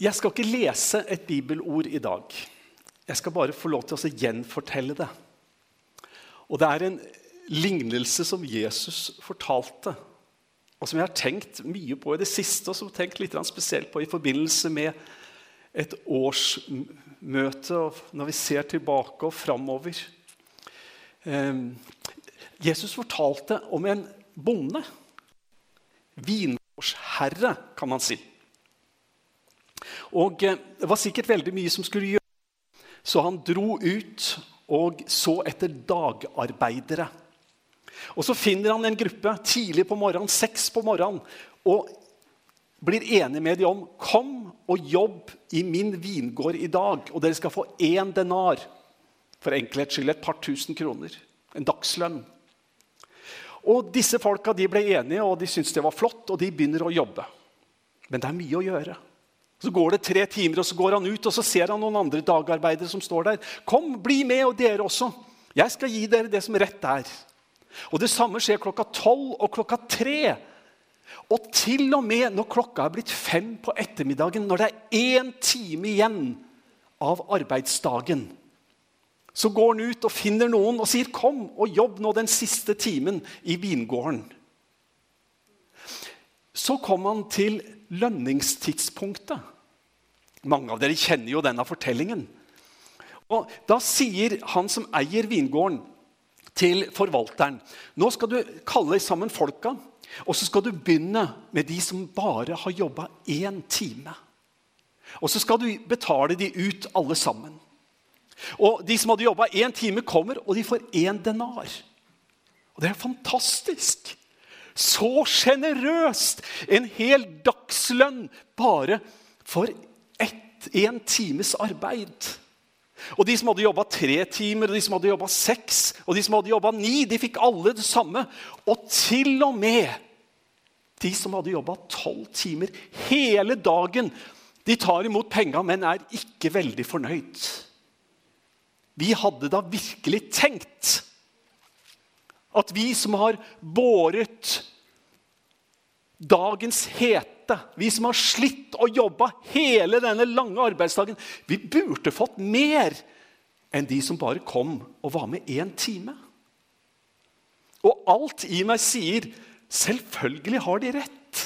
Jeg skal ikke lese et bibelord i dag. Jeg skal bare få lov til å gjenfortelle det. Og det er en lignelse som Jesus fortalte, og som jeg har tenkt mye på i det siste, og som jeg har tenkt litt spesielt på i forbindelse med et årsmøte, og når vi ser tilbake og framover. Ehm, Jesus fortalte om en bonde. Vingårdsherre, kan man si. Og eh, Det var sikkert veldig mye som skulle gjøres, så han dro ut og så etter dagarbeidere. Og Så finner han en gruppe tidlig på morgenen, seks på morgenen, og blir enig med dem om kom og jobb i min vingård i dag, og dere skal få én denar. For enkelhets skyld et par tusen kroner. En dagslønn. Og Disse folka ble enige, og de syntes det var flott, og de begynner å jobbe. Men det er mye å gjøre. Så går det tre timer, og så går han ut og så ser han noen andre dagarbeidere som står der. 'Kom, bli med, og dere også. Jeg skal gi dere det som rett er.' Og Det samme skjer klokka tolv og klokka tre. Og til og med når klokka er blitt fem på ettermiddagen, når det er én time igjen av arbeidsdagen, så går han ut og finner noen og sier, 'Kom og jobb nå den siste timen i vingården.' Så kom han til lønningstidspunktet. Mange av dere kjenner jo denne fortellingen. Og Da sier han som eier vingården, til forvalteren nå skal du kalle sammen folka, og så skal du begynne med de som bare har jobba én time. Og så skal du betale de ut, alle sammen. Og De som hadde jobba én time, kommer, og de får én denar. Og Det er fantastisk! Så sjenerøst! En hel dagslønn bare for én times arbeid. Og De som hadde jobba tre timer, og de som hadde jobba seks og de som hadde jobba ni, de fikk alle det samme. Og til og med de som hadde jobba tolv timer hele dagen, de tar imot penga, men er ikke veldig fornøyd. Vi hadde da virkelig tenkt at vi som har båret dagens hete, vi som har slitt og jobba hele denne lange arbeidsdagen, vi burde fått mer enn de som bare kom og var med én time. Og alt i meg sier selvfølgelig har de rett.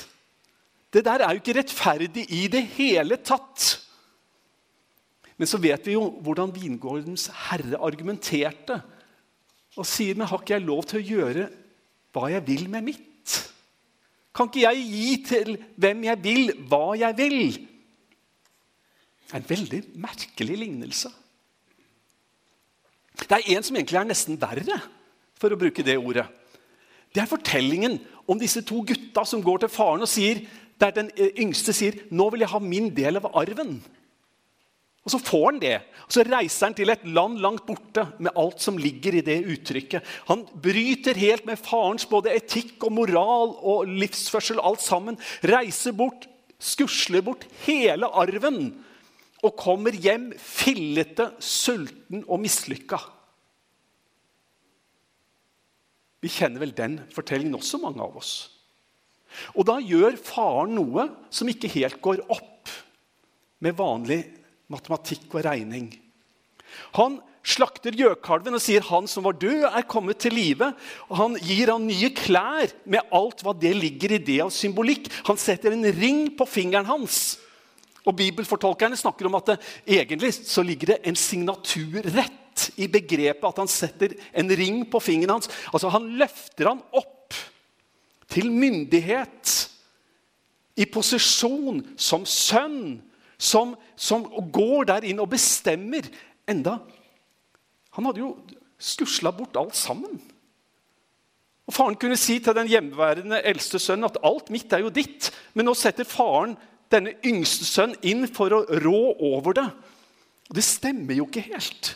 Det der er jo ikke rettferdig i det hele tatt. Men så vet vi jo hvordan vingårdens herre argumenterte og sier men har ikke jeg lov til å gjøre hva jeg vil med mitt? Kan ikke jeg gi til hvem jeg vil, hva jeg vil? Det er en veldig merkelig lignelse. Det er en som egentlig er nesten verre, for å bruke det ordet. Det er fortellingen om disse to gutta som går til faren og sier, der den yngste sier 'Nå vil jeg ha min del av arven'. Og Så får han det. Og Så reiser han til et land langt borte med alt som ligger i det uttrykket. Han bryter helt med farens både etikk og moral og livsførsel, alt sammen. Reiser bort, skusler bort hele arven og kommer hjem fillete, sulten og mislykka. Vi kjenner vel den fortellingen også, mange av oss. Og da gjør faren noe som ikke helt går opp med vanlig matematikk og regning. Han slakter gjøkalven og sier han som var død, er kommet til live. Han gir han nye klær med alt hva det ligger i det av symbolikk. Han setter en ring på fingeren hans. Og Bibelfortolkerne snakker om at det, egentlig så ligger det en signaturrett i begrepet at han setter en ring på fingeren hans. Altså Han løfter han opp til myndighet, i posisjon som sønn som, som går der inn og bestemmer. Enda Han hadde jo skusla bort alt sammen. Og Faren kunne si til den hjemmeværende eldste sønnen at alt mitt er jo ditt. Men nå setter faren denne yngste sønnen inn for å rå over det. Og det stemmer jo ikke helt.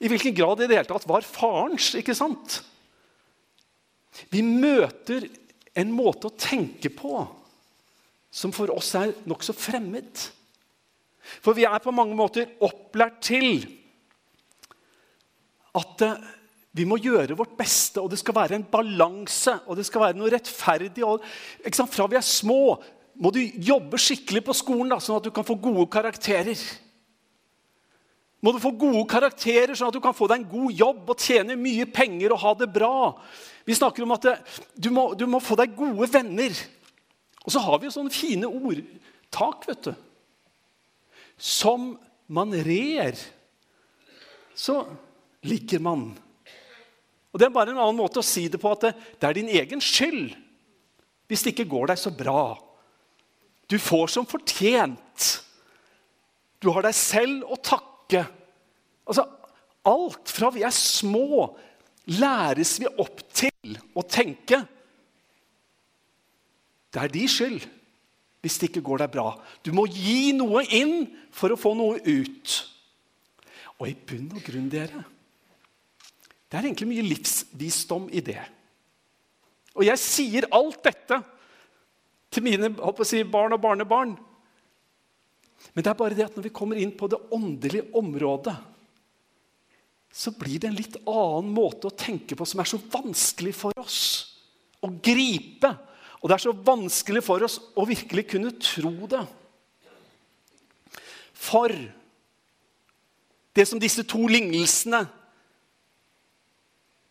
I hvilken grad i det hele tatt var farens, ikke sant? Vi møter en måte å tenke på som for oss er nokså fremmed. For vi er på mange måter opplært til at eh, vi må gjøre vårt beste, og det skal være en balanse og det skal være noe rettferdig. Og, Fra vi er små, må du jobbe skikkelig på skolen, da, sånn at du kan få gode karakterer. Må du få gode karakterer, sånn at du kan få deg en god jobb og tjene mye penger og ha det bra. Vi snakker om at det, du, må, du, må, få deg gode venner. Og så har vi jo sånne fine ordtak, vet du. Som man rer, så ligger man. Og Det er bare en annen måte å si det på at det, det er din egen skyld hvis det ikke går deg så bra. Du får som fortjent. Du har deg selv å takke. Altså, alt fra vi er små, læres vi opp til å tenke Det er de skyld hvis det ikke går deg bra. Du må gi noe inn for å få noe ut. Og i bunn og grunn, dere Det er egentlig mye livsvisdom i det. Og jeg sier alt dette til mine si, barn og barnebarn. Men det er bare det at når vi kommer inn på det åndelige området, så blir det en litt annen måte å tenke på som er så vanskelig for oss å gripe. Og det er så vanskelig for oss å virkelig kunne tro det. For det som disse to lignelsene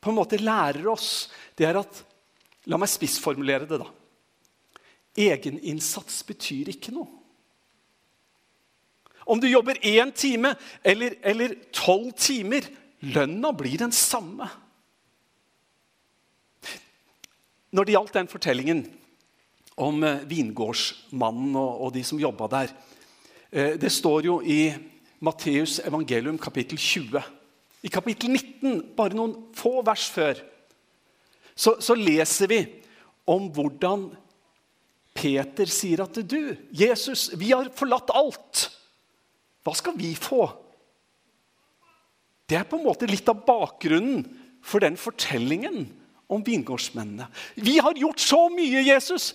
på en måte lærer oss, det er at La meg spissformulere det, da. Egeninnsats betyr ikke noe. Om du jobber én time eller tolv timer, lønna blir den samme. Når det gjaldt den fortellingen om eh, vingårdsmannen og, og de som jobba der eh, Det står jo i Matteus evangelium kapittel 20. I kapittel 19, bare noen få vers før, så, så leser vi om hvordan Peter sier at du, Jesus, vi har forlatt alt. Hva skal vi få? Det er på en måte litt av bakgrunnen for den fortellingen om vingårdsmennene. Vi har gjort så mye, Jesus!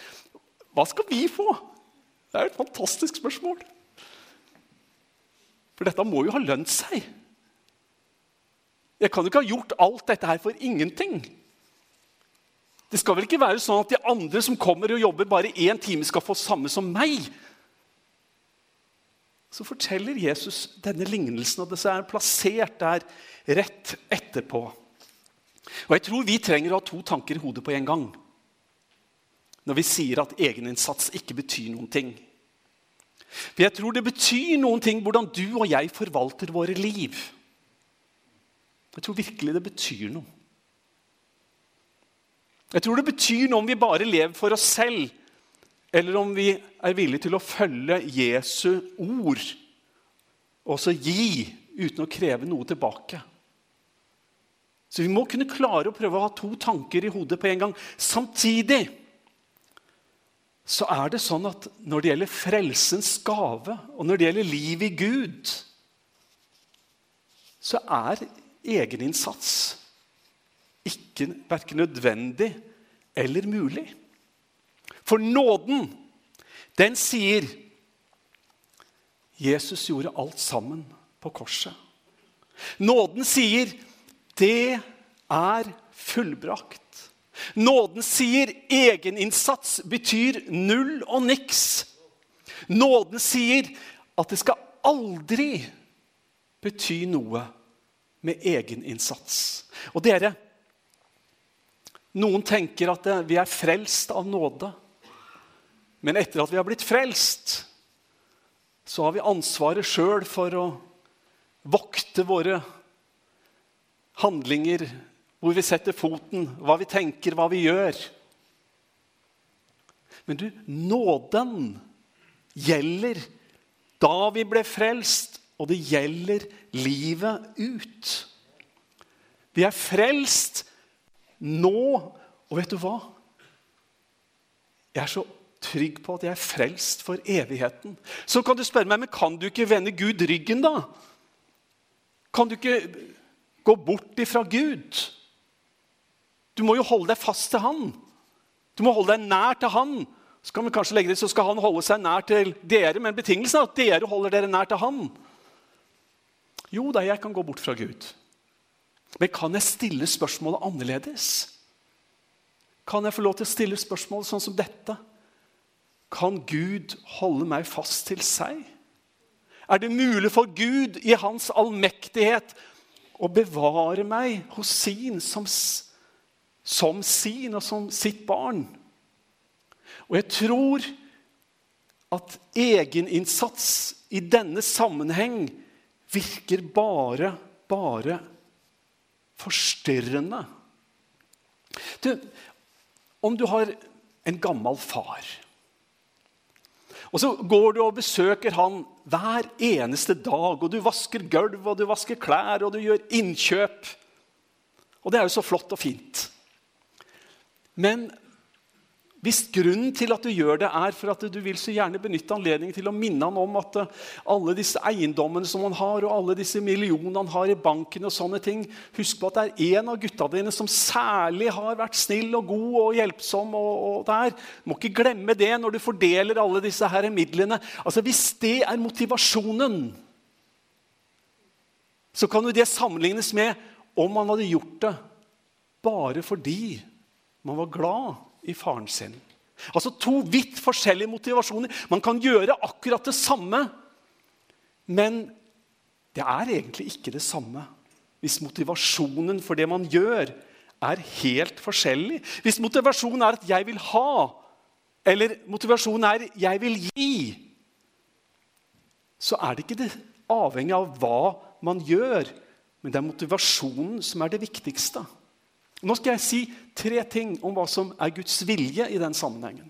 Hva skal vi få? Det er et fantastisk spørsmål. For dette må jo ha lønt seg. Jeg kan jo ikke ha gjort alt dette her for ingenting. Det skal vel ikke være sånn at de andre som kommer og jobber bare én time, skal få samme som meg? Så forteller Jesus denne lignelsen, og det er plassert der rett etterpå. Og Jeg tror vi trenger å ha to tanker i hodet på en gang når vi sier at egeninnsats ikke betyr noen ting. For jeg tror det betyr noen ting hvordan du og jeg forvalter våre liv. Jeg tror virkelig det betyr noe. Jeg tror det betyr noe om vi bare lever for oss selv, eller om vi er villige til å følge Jesu ord og så gi uten å kreve noe tilbake. Så vi må kunne klare å prøve å ha to tanker i hodet på en gang. Samtidig så er det sånn at når det gjelder frelsens gave, og når det gjelder liv i Gud, så er egeninnsats ikke verken nødvendig eller mulig. For nåden, den sier Jesus gjorde alt sammen på korset. Nåden sier det er fullbrakt. Nåden sier egeninnsats betyr null og niks. Nåden sier at det skal aldri bety noe med egeninnsats. Og dere, noen tenker at vi er frelst av nåde. Men etter at vi har blitt frelst, så har vi ansvaret sjøl for å vokte våre handlinger, hvor vi setter foten, hva vi tenker, hva vi gjør. Men du, nåden gjelder da vi ble frelst, og det gjelder livet ut. Vi er frelst nå. Og vet du hva? Jeg er så trygg på at jeg er frelst for evigheten. Så kan du spørre meg men kan du ikke vende Gud ryggen, da? Kan du ikke gå bort ifra Gud? Du må jo holde deg fast til Han. Du må holde deg nær til Han. Så kan vi kanskje legge det, så skal Han holde seg nær til dere, men betingelsen er at dere holder dere nær til Han. Jo da, jeg kan gå bort fra Gud. Men kan jeg stille spørsmålet annerledes? Kan jeg få lov til å stille spørsmål sånn som dette? kan Gud holde meg fast til seg? Er det mulig for Gud i hans allmektighet å bevare meg hos sin som, som sin og som sitt barn? Og jeg tror at egeninnsats i denne sammenheng virker bare, bare forstyrrende. Du, om du har en gammel far og så går du og besøker han hver eneste dag. Og du vasker gulv, og du vasker klær, og du gjør innkjøp. Og det er jo så flott og fint. Men hvis grunnen til at du gjør det, er for at du vil så gjerne benytte anledningen til å minne han om at eh, alle disse eiendommene som han har, og alle disse millionene han har i banken og sånne ting Husk på at det er en av gutta dine som særlig har vært snill og god og hjelpsom. og, og der. Du må ikke glemme det når du fordeler alle disse her midlene. Altså Hvis det er motivasjonen, så kan jo det sammenlignes med om han hadde gjort det bare fordi man var glad i faren sin. Altså to vidt forskjellige motivasjoner. Man kan gjøre akkurat det samme, men det er egentlig ikke det samme hvis motivasjonen for det man gjør, er helt forskjellig. Hvis motivasjonen er at 'jeg vil ha', eller motivasjonen er 'jeg vil gi', så er det ikke det avhengig av hva man gjør, men det er motivasjonen som er det viktigste. Nå skal jeg si tre ting om hva som er Guds vilje i den sammenhengen.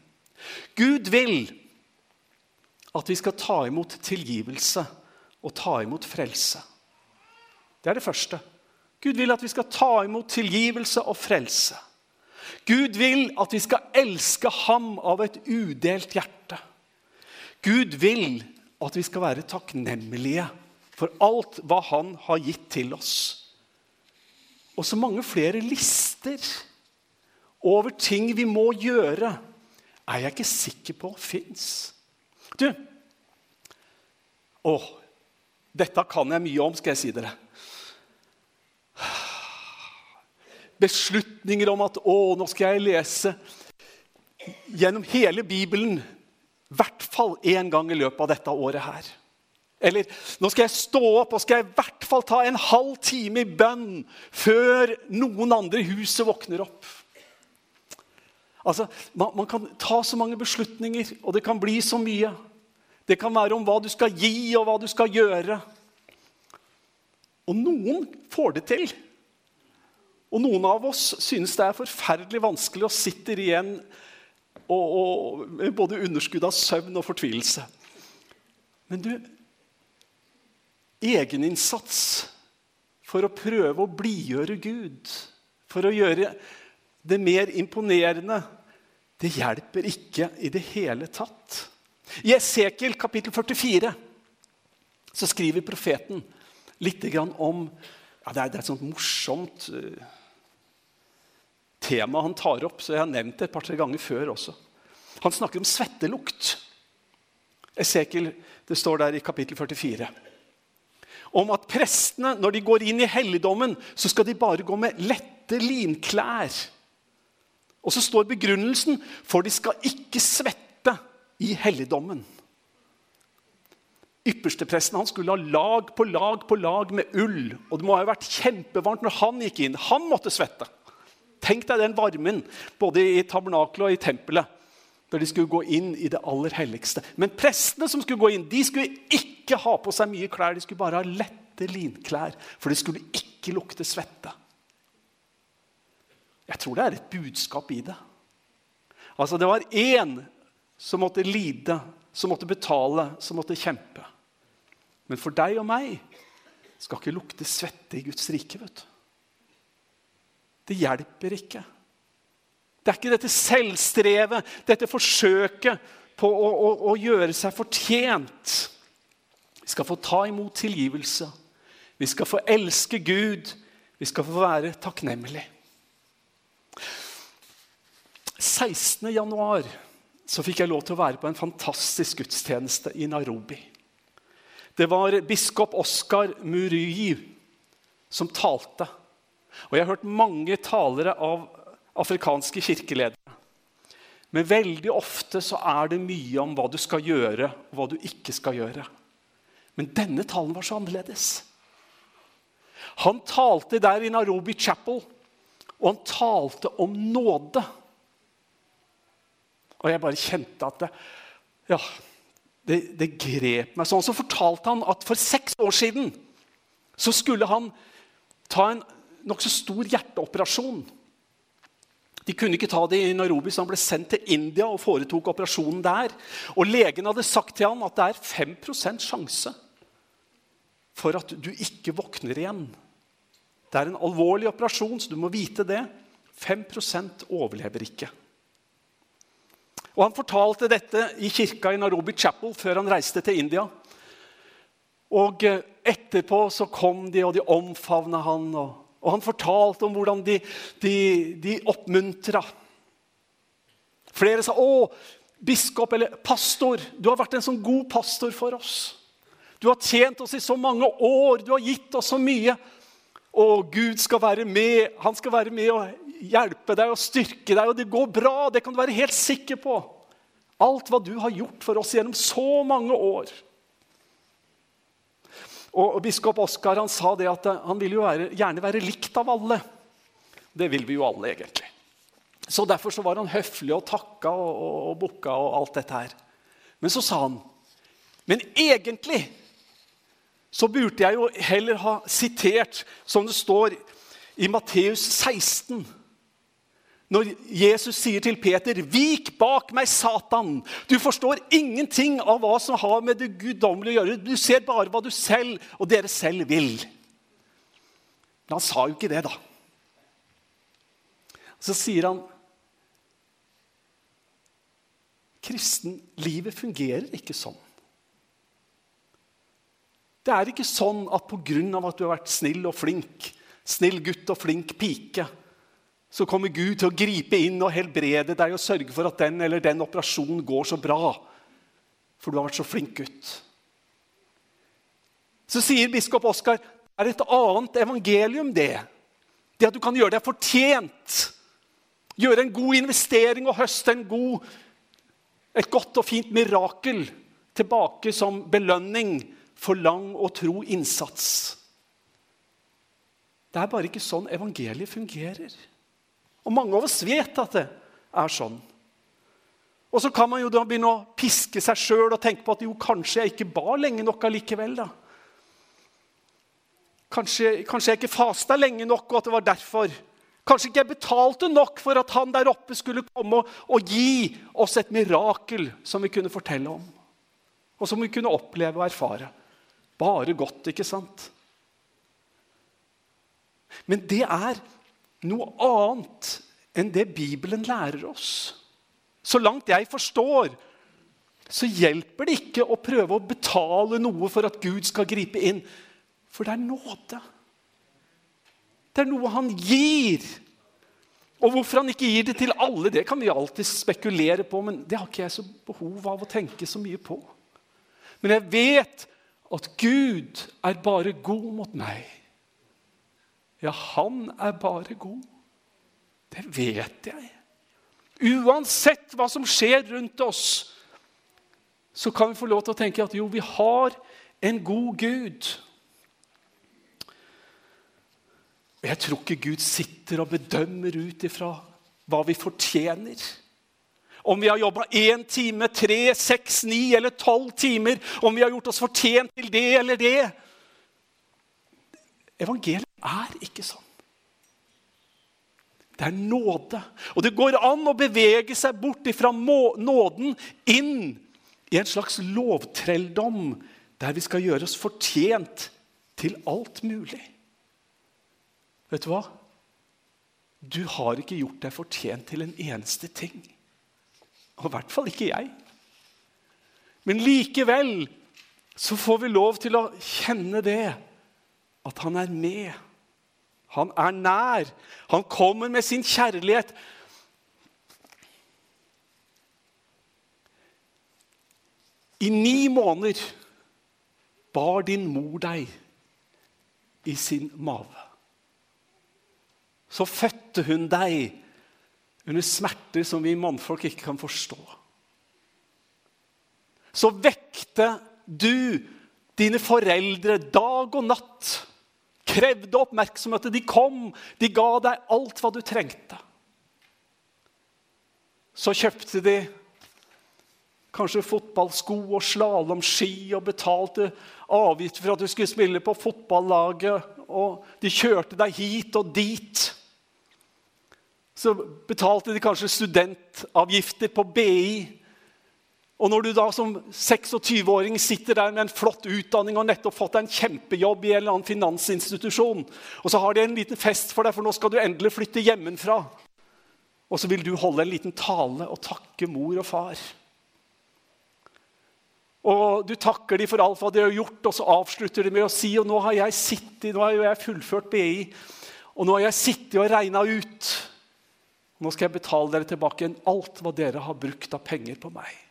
Gud vil at vi skal ta imot tilgivelse og ta imot frelse. Det er det første. Gud vil at vi skal ta imot tilgivelse og frelse. Gud vil at vi skal elske ham av et udelt hjerte. Gud vil at vi skal være takknemlige for alt hva han har gitt til oss og så mange flere lister over ting vi må gjøre, er jeg ikke sikker på fins. Du Å, dette kan jeg mye om, skal jeg si dere. Beslutninger om at å, nå skal jeg lese gjennom hele Bibelen i hvert fall én gang i løpet av dette året her. Eller nå skal jeg stå opp og skal jeg i hvert fall ta en halv time i bønn før noen andre i huset våkner opp. Altså, man, man, kan ta så mange beslutninger, og det kan bli så mye. Det kan være om hva du skal gi, og hva du skal gjøre. Og noen får det til. Og noen av oss synes det er forferdelig vanskelig og sitter igjen og, og, med både underskudd av søvn og fortvilelse. Men du, egeninnsats for å prøve å blidgjøre Gud, for å gjøre det mer imponerende, det hjelper ikke i det hele tatt. I Esekiel kapittel 44 så skriver profeten litt om ja, det, er, et sånt morsomt uh, tema han tar opp, så jeg har nevnt det et par-tre ganger før også. Han snakker om svettelukt. Esekiel, det står der i kapittel 44 om at prestene, når de går inn i helligdommen, så skal de bare gå med lette linklær. Og så står begrunnelsen for de skal ikke svette i helligdommen. Ypperstepresten han skulle ha lag på lag på lag med ull. Og det må ha vært kjempevarmt når han gikk inn. Han måtte svette. Tenk deg den varmen både i tabernakelet og i tempelet da de skulle gå inn i det aller helligste. Men prestene som skulle gå inn, de skulle ikke ha på seg mye klær. De skulle bare ha lette linklær, for det skulle ikke lukte svette. Jeg tror det er et budskap i det. Altså, Det var én som måtte lide, som måtte betale, som måtte kjempe. Men for deg og meg skal ikke lukte svette i Guds rike. vet du. Det hjelper ikke. Det er ikke dette selvstrevet, dette forsøket på å, å, å gjøre seg fortjent. Vi skal få ta imot tilgivelse. Vi skal få elske Gud. Vi skal få være takknemlige. 16. januar så fikk jeg lov til å være på en fantastisk gudstjeneste i Nairobi. Det var biskop Oskar Muryi som talte. Og Jeg har hørt mange talere av afrikanske kirkeledere. Men veldig ofte så er det mye om hva du skal gjøre, og hva du ikke skal gjøre. Men denne talen var så annerledes. Han talte der i Narobi Chapel, og han talte om nåde. Og jeg bare kjente at det, ja, det, det grep meg sånn. Så fortalte han at for seks år siden så skulle han ta en nokså stor hjerteoperasjon. De kunne ikke ta det i Nairobi, så han ble sendt til India og foretok operasjonen der. Og Legen hadde sagt til han at det er 5% sjanse for at du ikke våkner igjen. Det er en alvorlig operasjon, så du må vite det. 5 overlever ikke. Og Han fortalte dette i kirka i Nairobi Chapel før han reiste til India. Og eh, Etterpå så kom de, og de omfavna han. og og han fortalte om hvordan de, de, de oppmuntra. Flere sa 'Å, biskop eller pastor, du har vært en sånn god pastor for oss.' 'Du har tjent oss i så mange år, du har gitt oss så mye.' Og Gud skal være med. Han skal være med og hjelpe deg og styrke deg.' 'Og det går bra, det kan du være helt sikker på.' Alt hva du har gjort for oss gjennom så mange år. Og, Biskop Oskar han sa det at eh, han vil jo være, gjerne være likt av alle. Det vil vi jo alle, egentlig. Så Derfor så var han høflig og takka og, og, og bukka og alt dette her. Men så sa han Men egentlig så burde jeg jo heller ha sitert, som det står i Matteus 16 når Jesus sier til Peter, 'Vik bak meg, Satan'. Du forstår ingenting av hva som har med det guddommelige å gjøre. Du ser bare hva du selv og dere selv vil. Men han sa jo ikke det, da. Så sier han Kristenlivet fungerer ikke sånn. Det er ikke sånn at pga. at du har vært snill og flink, snill gutt og flink pike, så kommer Gud til å gripe inn og helbrede deg og sørge for at den eller den operasjonen går så bra. For du har vært så flink gutt. Så sier biskop Oskar er et annet evangelium, det. Det at du kan gjøre deg fortjent. Gjøre en god investering og høste en god, et godt og fint mirakel tilbake som belønning for lang og tro innsats. Det er bare ikke sånn evangeliet fungerer. Og mange av oss vet at det er sånn. Og så kan man jo da begynne å piske seg sjøl og tenke på at jo, kanskje jeg ikke ba lenge nok allikevel. da. Kanskje, kanskje jeg ikke fasta lenge nok, og at det var derfor. Kanskje ikke jeg betalte nok for at han der oppe skulle komme og, og gi oss et mirakel som vi kunne fortelle om. Og som vi kunne oppleve og erfare. Bare godt, ikke sant? Men det er noe annet enn det Bibelen lærer oss. Så langt jeg forstår, så hjelper det ikke å prøve å betale noe for at Gud skal gripe inn. For det er nåde. Det er noe han gir. Og hvorfor han ikke gir det til alle, det kan vi alltid spekulere på, men det har ikke jeg så behov av å tenke så mye på. Men jeg vet at Gud er bare god mot meg. Ja, han er bare god. Det vet jeg. Uansett hva som skjer rundt oss, så kan vi få lov til å tenke at jo, vi har en god Gud. Jeg tror ikke Gud sitter og bedømmer ut ifra hva vi fortjener. Om vi har jobba én time, tre, seks, ni eller tolv timer. Om vi har gjort oss fortjent til det eller det. Evangeliet er ikke sånn. Det er nåde. Og det går an å bevege seg bort fra nåden inn i en slags lovtrelldom der vi skal gjøre oss fortjent til alt mulig. Vet du hva? Du har ikke gjort deg fortjent til en eneste ting. Og i hvert fall ikke jeg. Men likevel så får vi lov til å kjenne det at han er med. Han er nær. Han kommer med sin kjærlighet. I ni måneder bar din mor deg i sin mave. Så fødte hun deg under smerter som vi mannfolk ikke kan forstå. Så vekte du dine foreldre dag og natt. Krevde oppmerksomhet. De kom, de ga deg alt hva du trengte. Så kjøpte de kanskje fotballsko og slalåmski og betalte avgifter for at du skulle spille på fotballaget. Og de kjørte deg hit og dit. Så betalte de kanskje studentavgifter på BI. Og når du da som 26-åring sitter der med en flott utdanning og nettopp fått deg en kjempejobb i en eller annen finansinstitusjon, og så har de en liten fest for deg, for nå skal du endelig flytte hjemmefra, og så vil du holde en liten tale og takke mor og far. Og Du takker dem for alt hva de har gjort, og så avslutter de med å si og nå har jeg sittet, nå har jeg fullført BI, og nå har jeg sittet og regna ut. Nå skal jeg betale dere tilbake igjen alt hva dere har brukt av penger på meg.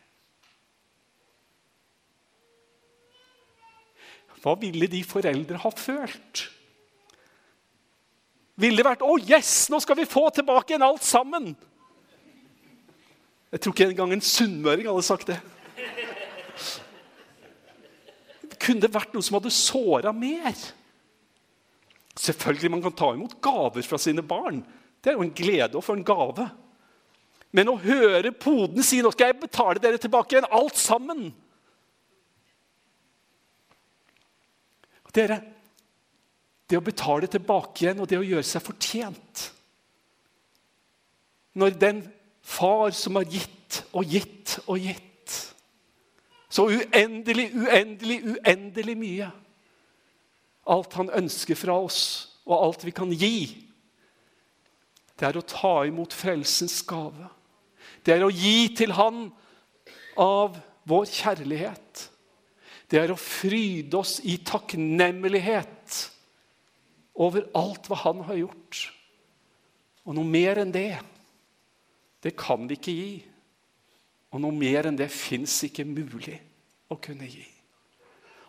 Hva ville de foreldre ha følt? Ville det vært 'Å, oh yes, nå skal vi få tilbake igjen alt sammen'? Jeg tror ikke engang en sunnmøring hadde sagt det. Kunne det vært noe som hadde såra mer? Selvfølgelig man kan ta imot gaver fra sine barn. Det er jo en glede å få en gave. Men å høre poden si 'Nå skal jeg betale dere tilbake igjen, alt sammen' Dere, det å betale tilbake igjen og det å gjøre seg fortjent Når den far som har gitt og gitt og gitt så uendelig, uendelig, uendelig mye Alt han ønsker fra oss, og alt vi kan gi, det er å ta imot frelsens gave. Det er å gi til Han av vår kjærlighet. Det er å fryde oss i takknemlighet over alt hva Han har gjort. Og noe mer enn det, det kan vi ikke gi. Og noe mer enn det fins ikke mulig å kunne gi.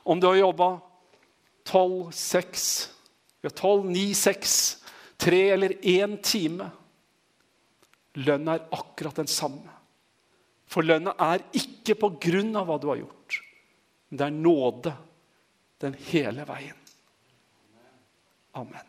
Om du har jobba 12, 6, 12, 9, 6 tre eller én time. Lønna er akkurat den samme. For lønna er ikke på grunn av hva du har gjort, men det er nåde den hele veien. Amen.